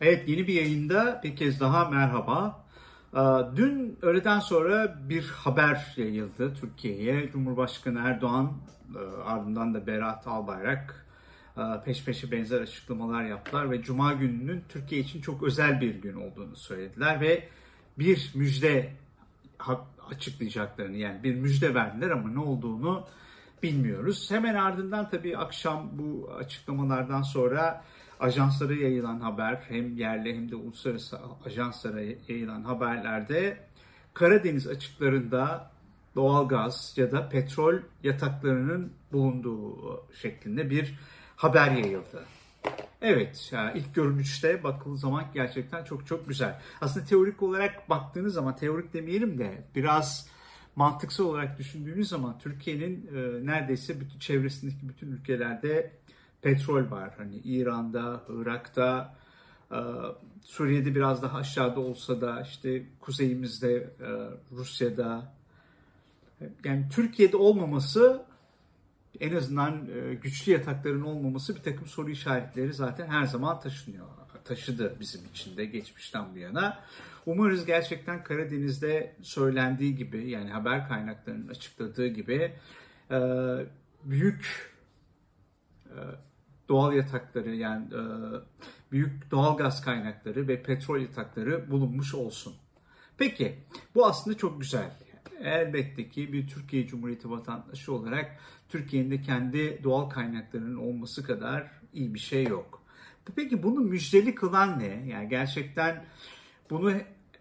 Evet yeni bir yayında bir kez daha merhaba. Ee, Dün öğleden sonra bir haber yayıldı Türkiye'ye. Cumhurbaşkanı Erdoğan e, ardından da Berat Albayrak e, peş peşe benzer açıklamalar yaptılar ve Cuma gününün Türkiye için çok özel bir gün olduğunu söylediler ve bir müjde açıklayacaklarını yani bir müjde verdiler ama ne olduğunu bilmiyoruz. Hemen ardından tabii akşam bu açıklamalardan sonra ajanslara yayılan haber hem yerli hem de uluslararası ajanslara yayılan haberlerde Karadeniz açıklarında doğalgaz ya da petrol yataklarının bulunduğu şeklinde bir haber yayıldı. Evet, ilk görünüşte bakıldığı zaman gerçekten çok çok güzel. Aslında teorik olarak baktığınız zaman, teorik demeyelim de biraz mantıksal olarak düşündüğünüz zaman Türkiye'nin e, neredeyse bütün çevresindeki bütün ülkelerde petrol var. Hani İran'da, Irak'ta, e, Suriye'de biraz daha aşağıda olsa da işte kuzeyimizde e, Rusya'da yani Türkiye'de olmaması en azından e, güçlü yatakların olmaması bir takım soru işaretleri zaten her zaman taşınıyor. Taşıdı bizim için de geçmişten bu yana. Umarız gerçekten Karadeniz'de söylendiği gibi yani haber kaynaklarının açıkladığı gibi büyük doğal yatakları yani e, büyük doğal gaz kaynakları ve petrol yatakları bulunmuş olsun. Peki bu aslında çok güzel. Elbette ki bir Türkiye Cumhuriyeti vatandaşı olarak Türkiye'nin de kendi doğal kaynaklarının olması kadar iyi bir şey yok. Peki bunu müjdeli kılan ne? Yani gerçekten bunu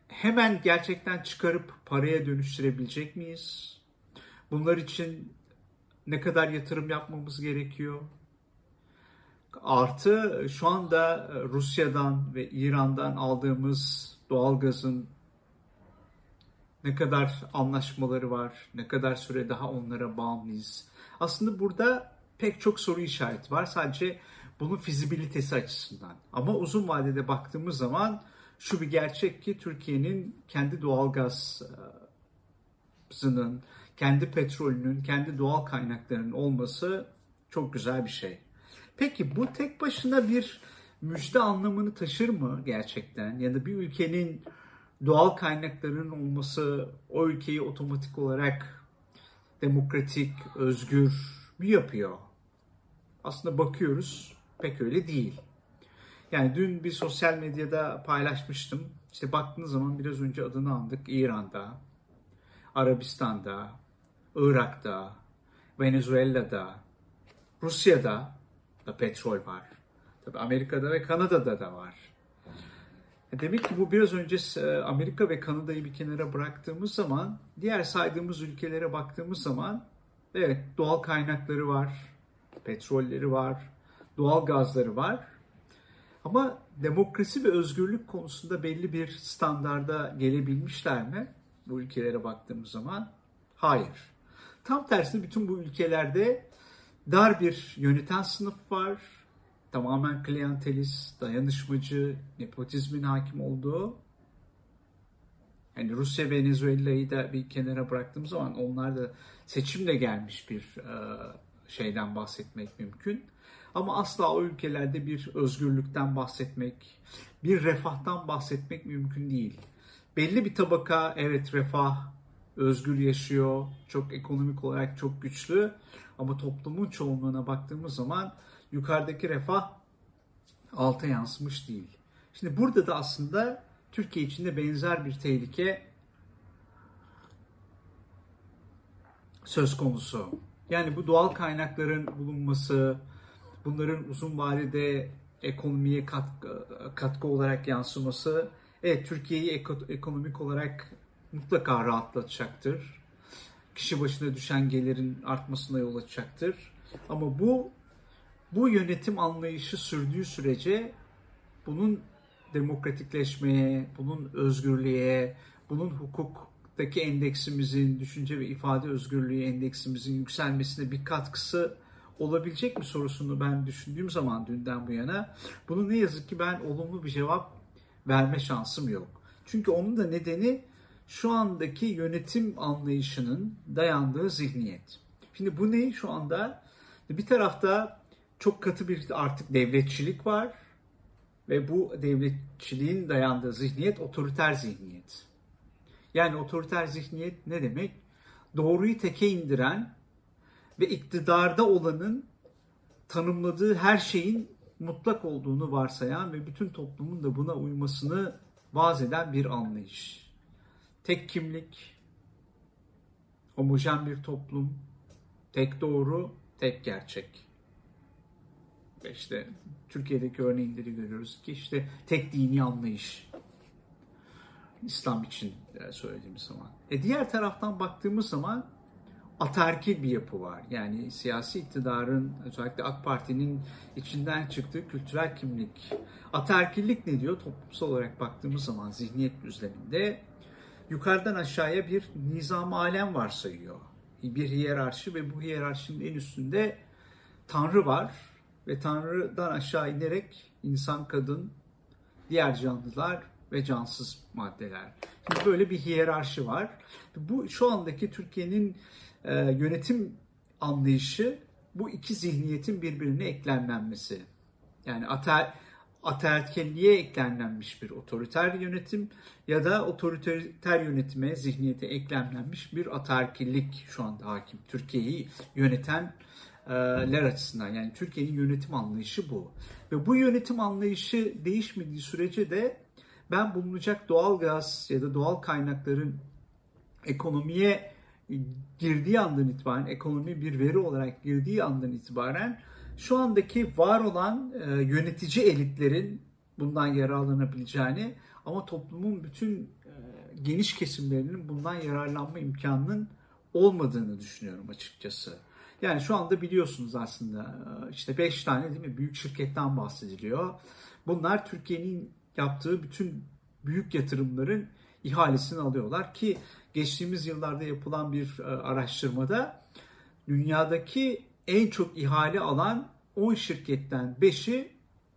hemen gerçekten çıkarıp paraya dönüştürebilecek miyiz? Bunlar için ne kadar yatırım yapmamız gerekiyor? Artı şu anda Rusya'dan ve İran'dan aldığımız doğalgazın ne kadar anlaşmaları var, ne kadar süre daha onlara bağımlıyız. Aslında burada pek çok soru işareti var sadece bunun fizibilitesi açısından. Ama uzun vadede baktığımız zaman şu bir gerçek ki Türkiye'nin kendi doğalgazının, kendi petrolünün, kendi doğal kaynaklarının olması çok güzel bir şey. Peki bu tek başına bir müjde anlamını taşır mı gerçekten? Ya da bir ülkenin doğal kaynaklarının olması o ülkeyi otomatik olarak demokratik, özgür mü yapıyor? Aslında bakıyoruz pek öyle değil. Yani dün bir sosyal medyada paylaşmıştım. İşte baktığınız zaman biraz önce adını andık. İran'da, Arabistan'da, Irak'ta, Venezuela'da, Rusya'da da petrol var. Tabii Amerika'da ve Kanada'da da var. E demek ki bu biraz önce e, Amerika ve Kanada'yı bir kenara bıraktığımız zaman diğer saydığımız ülkelere baktığımız zaman evet doğal kaynakları var, petrolleri var, doğal gazları var. Ama demokrasi ve özgürlük konusunda belli bir standarda gelebilmişler mi bu ülkelere baktığımız zaman? Hayır. Tam tersine bütün bu ülkelerde dar bir yöneten sınıf var. Tamamen klientelist, dayanışmacı, nepotizmin hakim olduğu. Yani Rusya ve Venezuela'yı da bir kenara bıraktığım zaman onlar da seçimle gelmiş bir şeyden bahsetmek mümkün. Ama asla o ülkelerde bir özgürlükten bahsetmek, bir refahtan bahsetmek mümkün değil. Belli bir tabaka evet refah, özgür yaşıyor, çok ekonomik olarak çok güçlü ama toplumun çoğunluğuna baktığımız zaman yukarıdaki refah alta yansımış değil. Şimdi burada da aslında Türkiye içinde benzer bir tehlike söz konusu. Yani bu doğal kaynakların bulunması, bunların uzun vadede ekonomiye katkı, katkı olarak yansıması, evet Türkiye'yi ekonomik olarak mutlaka rahatlatacaktır. Kişi başına düşen gelirin artmasına yol açacaktır. Ama bu bu yönetim anlayışı sürdüğü sürece bunun demokratikleşmeye, bunun özgürlüğe, bunun hukuktaki endeksimizin, düşünce ve ifade özgürlüğü endeksimizin yükselmesine bir katkısı olabilecek mi sorusunu ben düşündüğüm zaman dünden bu yana bunu ne yazık ki ben olumlu bir cevap verme şansım yok. Çünkü onun da nedeni şu andaki yönetim anlayışının dayandığı zihniyet. Şimdi bu ne şu anda? Bir tarafta çok katı bir artık devletçilik var ve bu devletçiliğin dayandığı zihniyet otoriter zihniyet. Yani otoriter zihniyet ne demek? Doğruyu teke indiren ve iktidarda olanın tanımladığı her şeyin mutlak olduğunu varsayan ve bütün toplumun da buna uymasını vaz eden bir anlayış. Tek kimlik, homojen bir toplum, tek doğru, tek gerçek. Ve işte Türkiye'deki örneğleri görüyoruz ki işte tek dini anlayış. İslam için söylediğimiz zaman. E diğer taraftan baktığımız zaman atarki bir yapı var. Yani siyasi iktidarın özellikle AK Parti'nin içinden çıktığı kültürel kimlik. Atarkilik ne diyor? Toplumsal olarak baktığımız zaman zihniyet düzleminde yukarıdan aşağıya bir nizam alem varsayıyor. Bir hiyerarşi ve bu hiyerarşinin en üstünde Tanrı var ve Tanrı'dan aşağı inerek insan, kadın, diğer canlılar ve cansız maddeler. Şimdi böyle bir hiyerarşi var. Bu şu andaki Türkiye'nin e, yönetim anlayışı bu iki zihniyetin birbirine eklemlenmesi. Yani ater, ataerkelliğe eklemlenmiş bir otoriter yönetim ya da otoriter yönetime, zihniyete eklemlenmiş bir ataerkillik şu anda hakim. Türkiye'yi yönetenler açısından yani Türkiye'nin yönetim anlayışı bu. Ve bu yönetim anlayışı değişmediği sürece de ben bulunacak doğal gaz ya da doğal kaynakların ekonomiye girdiği andan itibaren, ekonomi bir veri olarak girdiği andan itibaren şu andaki var olan e, yönetici elitlerin bundan yararlanabileceğini ama toplumun bütün e, geniş kesimlerinin bundan yararlanma imkanının olmadığını düşünüyorum açıkçası. Yani şu anda biliyorsunuz aslında e, işte 5 tane değil mi büyük şirketten bahsediliyor. Bunlar Türkiye'nin yaptığı bütün büyük yatırımların ihalesini alıyorlar ki geçtiğimiz yıllarda yapılan bir e, araştırmada dünyadaki en çok ihale alan 10 şirketten 5'i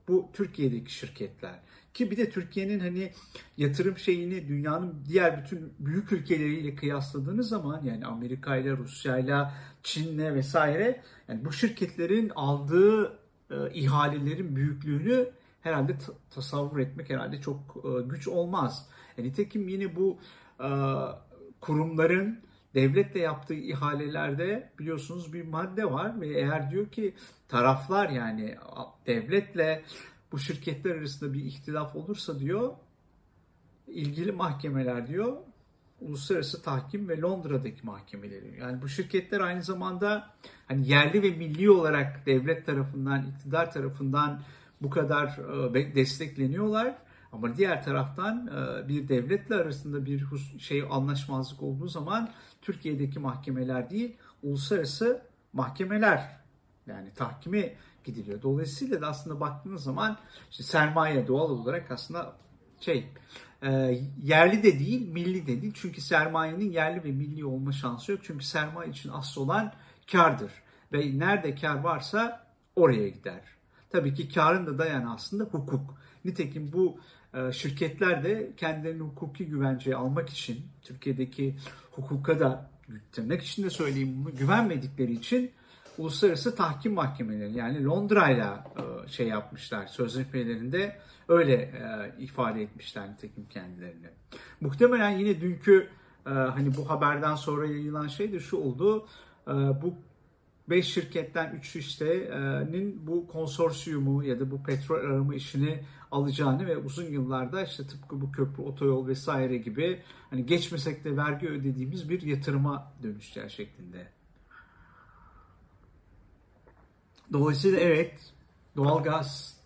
bu Türkiye'deki şirketler. Ki bir de Türkiye'nin hani yatırım şeyini dünyanın diğer bütün büyük ülkeleriyle kıyasladığınız zaman yani Amerika ile Rusya ile Çin'le vesaire yani bu şirketlerin aldığı e, ihalelerin büyüklüğünü herhalde tasavvur etmek herhalde çok e, güç olmaz. E, nitekim yine bu e, kurumların devletle yaptığı ihalelerde biliyorsunuz bir madde var ve eğer diyor ki taraflar yani devletle bu şirketler arasında bir ihtilaf olursa diyor ilgili mahkemeler diyor uluslararası tahkim ve Londra'daki mahkemeleri. Yani bu şirketler aynı zamanda hani yerli ve milli olarak devlet tarafından, iktidar tarafından bu kadar e, destekleniyorlar. Ama diğer taraftan e, bir devletle arasında bir şey anlaşmazlık olduğu zaman Türkiye'deki mahkemeler değil, uluslararası mahkemeler yani tahkime gidiliyor. Dolayısıyla da aslında baktığınız zaman işte sermaye doğal olarak aslında şey e, yerli de değil, milli de değil. Çünkü sermayenin yerli ve milli olma şansı yok. Çünkü sermaye için asıl olan kardır. Ve nerede kar varsa oraya gider. Tabii ki karın da dayanı aslında hukuk. Nitekim bu şirketler de kendilerini hukuki güvenceye almak için Türkiye'deki hukuka da tırnak içinde söyleyeyim bunu güvenmedikleri için uluslararası tahkim mahkemeleri yani Londra'yla e, şey yapmışlar sözleşmelerinde öyle e, ifade etmişler nitekim kendilerini. Muhtemelen yine dünkü hani bu haberden sonra yayılan şey de şu oldu. Bu 5 şirketten 3 işte'nin bu konsorsiyumu ya da bu petrol arama işini alacağını ve uzun yıllarda işte tıpkı bu köprü, otoyol vesaire gibi hani geçmesek de vergi ödediğimiz bir yatırıma dönüşeceği şeklinde. Dolayısıyla evet doğalgaz,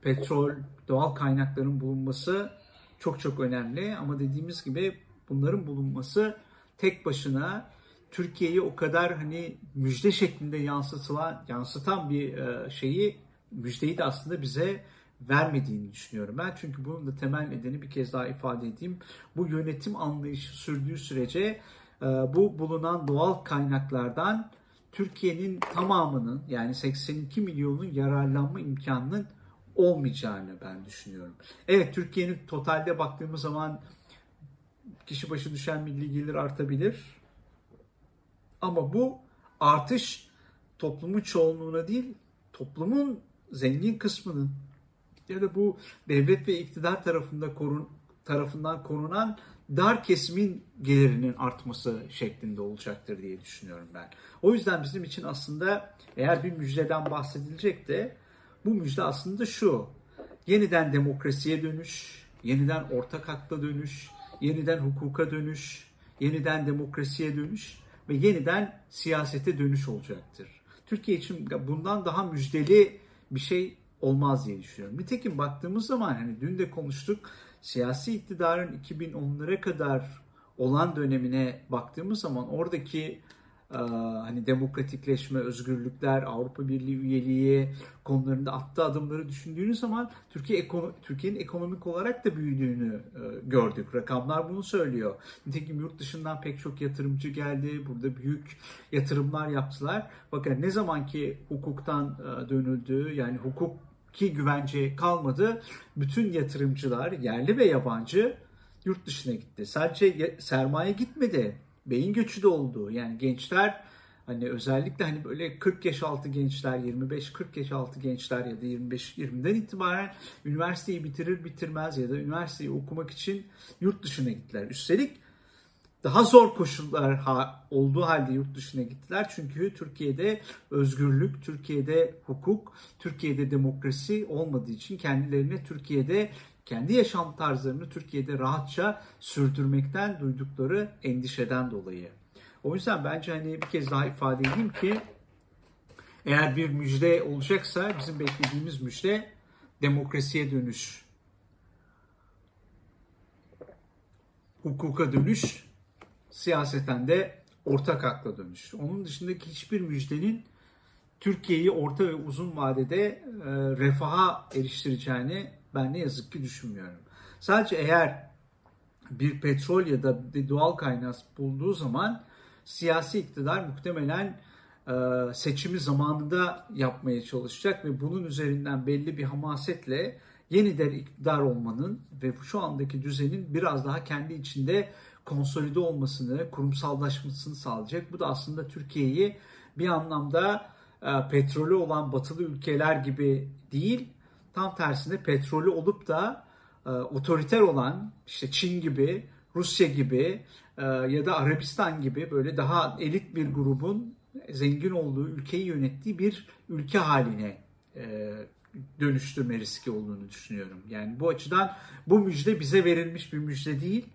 petrol, doğal kaynakların bulunması çok çok önemli ama dediğimiz gibi bunların bulunması tek başına Türkiye'yi o kadar hani müjde şeklinde yansıtılan, yansıtan bir e, şeyi müjdeyi de aslında bize vermediğini düşünüyorum ben. Çünkü bunun da temel nedeni bir kez daha ifade edeyim. Bu yönetim anlayışı sürdüğü sürece e, bu bulunan doğal kaynaklardan Türkiye'nin tamamının yani 82 milyonun yararlanma imkanının olmayacağını ben düşünüyorum. Evet Türkiye'nin totalde baktığımız zaman kişi başı düşen milli gelir artabilir ama bu artış toplumun çoğunluğuna değil, toplumun zengin kısmının ya da bu devlet ve iktidar tarafında korun, tarafından korunan dar kesimin gelirinin artması şeklinde olacaktır diye düşünüyorum ben. O yüzden bizim için aslında eğer bir müjdeden bahsedilecek de bu müjde aslında şu. Yeniden demokrasiye dönüş, yeniden ortak akla dönüş, yeniden hukuka dönüş, yeniden demokrasiye dönüş ve yeniden siyasete dönüş olacaktır. Türkiye için bundan daha müjdeli bir şey olmaz diye düşünüyorum. Nitekim baktığımız zaman hani dün de konuştuk siyasi iktidarın 2010'lara kadar olan dönemine baktığımız zaman oradaki hani demokratikleşme, özgürlükler, Avrupa Birliği üyeliği konularında attığı adımları düşündüğünüz zaman Türkiye Türkiye'nin ekonomik olarak da büyüdüğünü e, gördük. Rakamlar bunu söylüyor. Nitekim yurt dışından pek çok yatırımcı geldi. Burada büyük yatırımlar yaptılar. Bakın ne zaman ki hukuktan e, dönüldü yani hukuk ki güvence kalmadı. Bütün yatırımcılar yerli ve yabancı yurt dışına gitti. Sadece sermaye gitmedi. Beyin göçü de oldu. Yani gençler hani özellikle hani böyle 40 yaş altı gençler, 25-40 yaş altı gençler ya da 25-20'den itibaren üniversiteyi bitirir bitirmez ya da üniversiteyi okumak için yurt dışına gittiler. Üstelik daha zor koşullar olduğu halde yurt dışına gittiler. Çünkü Türkiye'de özgürlük, Türkiye'de hukuk, Türkiye'de demokrasi olmadığı için kendilerine Türkiye'de kendi yaşam tarzlarını Türkiye'de rahatça sürdürmekten duydukları endişeden dolayı. O yüzden bence hani bir kez daha ifade edeyim ki eğer bir müjde olacaksa bizim beklediğimiz müjde demokrasiye dönüş, hukuka dönüş siyaseten de ortak akla dönüş. Onun dışındaki hiçbir müjdenin Türkiye'yi orta ve uzun vadede e, refaha eriştireceğini ben ne yazık ki düşünmüyorum. Sadece eğer bir petrol ya da doğal kaynak bulduğu zaman siyasi iktidar muhtemelen e, seçimi zamanında yapmaya çalışacak ve bunun üzerinden belli bir hamasetle yeniden iktidar olmanın ve şu andaki düzenin biraz daha kendi içinde konsolide olmasını, kurumsallaşmasını sağlayacak. Bu da aslında Türkiye'yi bir anlamda e, petrolü olan batılı ülkeler gibi değil, tam tersine petrolü olup da e, otoriter olan işte Çin gibi, Rusya gibi e, ya da Arabistan gibi böyle daha elit bir grubun zengin olduğu ülkeyi yönettiği bir ülke haline e, dönüştürme riski olduğunu düşünüyorum. Yani bu açıdan bu müjde bize verilmiş bir müjde değil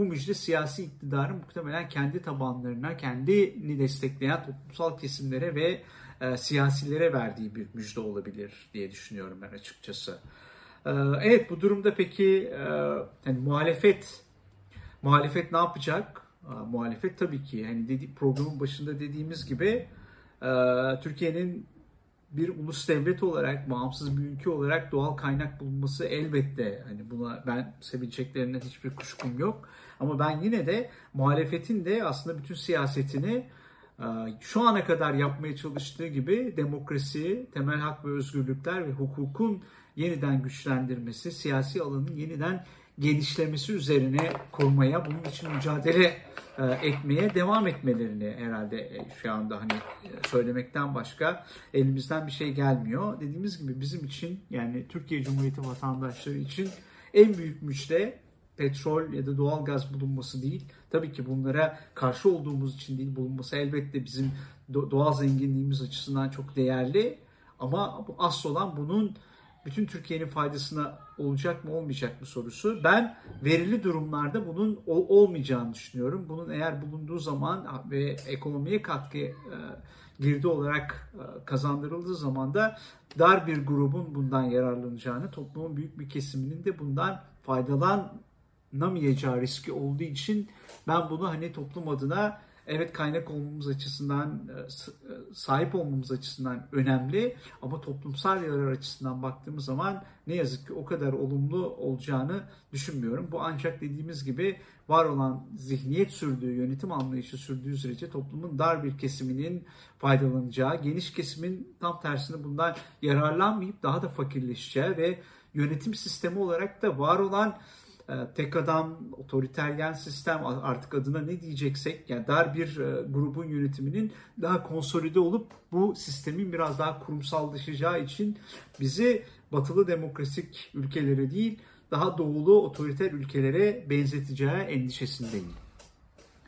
bu müjde siyasi iktidarın muhtemelen kendi tabanlarına, kendini destekleyen toplumsal kesimlere ve e, siyasilere verdiği bir müjde olabilir diye düşünüyorum ben açıkçası. E, evet bu durumda peki e, yani muhalefet muhalefet ne yapacak? E, muhalefet tabii ki hani dedi, programın başında dediğimiz gibi e, Türkiye'nin bir ulus devlet olarak, bağımsız bir ülke olarak doğal kaynak bulunması elbette hani buna ben sevineceklerinden hiçbir kuşkum yok. Ama ben yine de muhalefetin de aslında bütün siyasetini şu ana kadar yapmaya çalıştığı gibi demokrasi, temel hak ve özgürlükler ve hukukun yeniden güçlendirmesi, siyasi alanın yeniden genişlemesi üzerine kurmaya, bunun için mücadele e, etmeye devam etmelerini herhalde e, şu anda hani söylemekten başka elimizden bir şey gelmiyor. Dediğimiz gibi bizim için yani Türkiye Cumhuriyeti vatandaşları için en büyük müjde petrol ya da doğal gaz bulunması değil. Tabii ki bunlara karşı olduğumuz için değil bulunması elbette bizim doğal zenginliğimiz açısından çok değerli. Ama asıl olan bunun bütün Türkiye'nin faydasına olacak mı olmayacak mı sorusu. Ben verili durumlarda bunun olmayacağını düşünüyorum. Bunun eğer bulunduğu zaman ve ekonomiye katkı e, girdi olarak e, kazandırıldığı zaman da dar bir grubun bundan yararlanacağını, toplumun büyük bir kesiminin de bundan faydalan namayacağı riski olduğu için ben bunu hani toplum adına evet kaynak olmamız açısından e, e, sahip olmamız açısından önemli ama toplumsal yarar açısından baktığımız zaman ne yazık ki o kadar olumlu olacağını düşünmüyorum. Bu ancak dediğimiz gibi var olan zihniyet sürdüğü, yönetim anlayışı sürdüğü sürece toplumun dar bir kesiminin faydalanacağı, geniş kesimin tam tersine bundan yararlanmayıp daha da fakirleşeceği ve yönetim sistemi olarak da var olan tek adam, otoriteryen sistem artık adına ne diyeceksek yani dar bir grubun yönetiminin daha konsolide olup bu sistemin biraz daha kurumsallaşacağı için bizi batılı demokrasik ülkelere değil daha doğulu otoriter ülkelere benzeteceği endişesindeyim.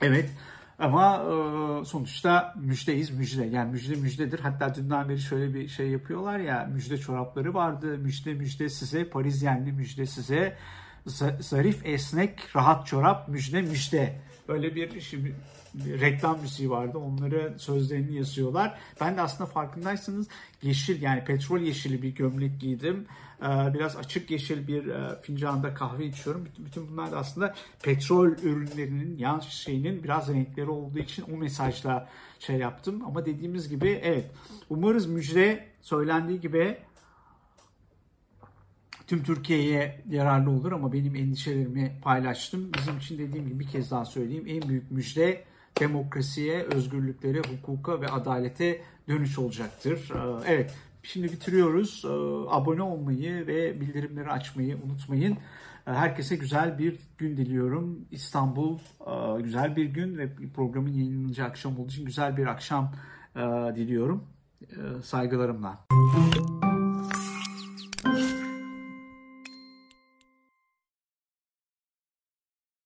Evet ama e, sonuçta müjdeyiz müjde. Yani müjde müjdedir. Hatta dünden beri şöyle bir şey yapıyorlar ya müjde çorapları vardı. Müjde müjde size Parizyenli müjde size zarif esnek rahat çorap müjde müjde. Böyle bir şimdi reklam müziği vardı. Onları sözlerini yazıyorlar. Ben de aslında farkındaysanız yeşil yani petrol yeşili bir gömlek giydim. Ee, biraz açık yeşil bir e, fincanda kahve içiyorum. Bütün bunlar da aslında petrol ürünlerinin yan şeyinin biraz renkleri olduğu için o mesajla şey yaptım. Ama dediğimiz gibi evet umarız müjde söylendiği gibi tüm Türkiye'ye yararlı olur ama benim endişelerimi paylaştım. Bizim için dediğim gibi bir kez daha söyleyeyim en büyük müjde demokrasiye, özgürlüklere, hukuka ve adalete dönüş olacaktır. Ee, evet, şimdi bitiriyoruz. Ee, abone olmayı ve bildirimleri açmayı unutmayın. Ee, herkese güzel bir gün diliyorum. İstanbul e, güzel bir gün ve programın yayınlanacağı akşam olduğu için güzel bir akşam e, diliyorum. Saygılarımla.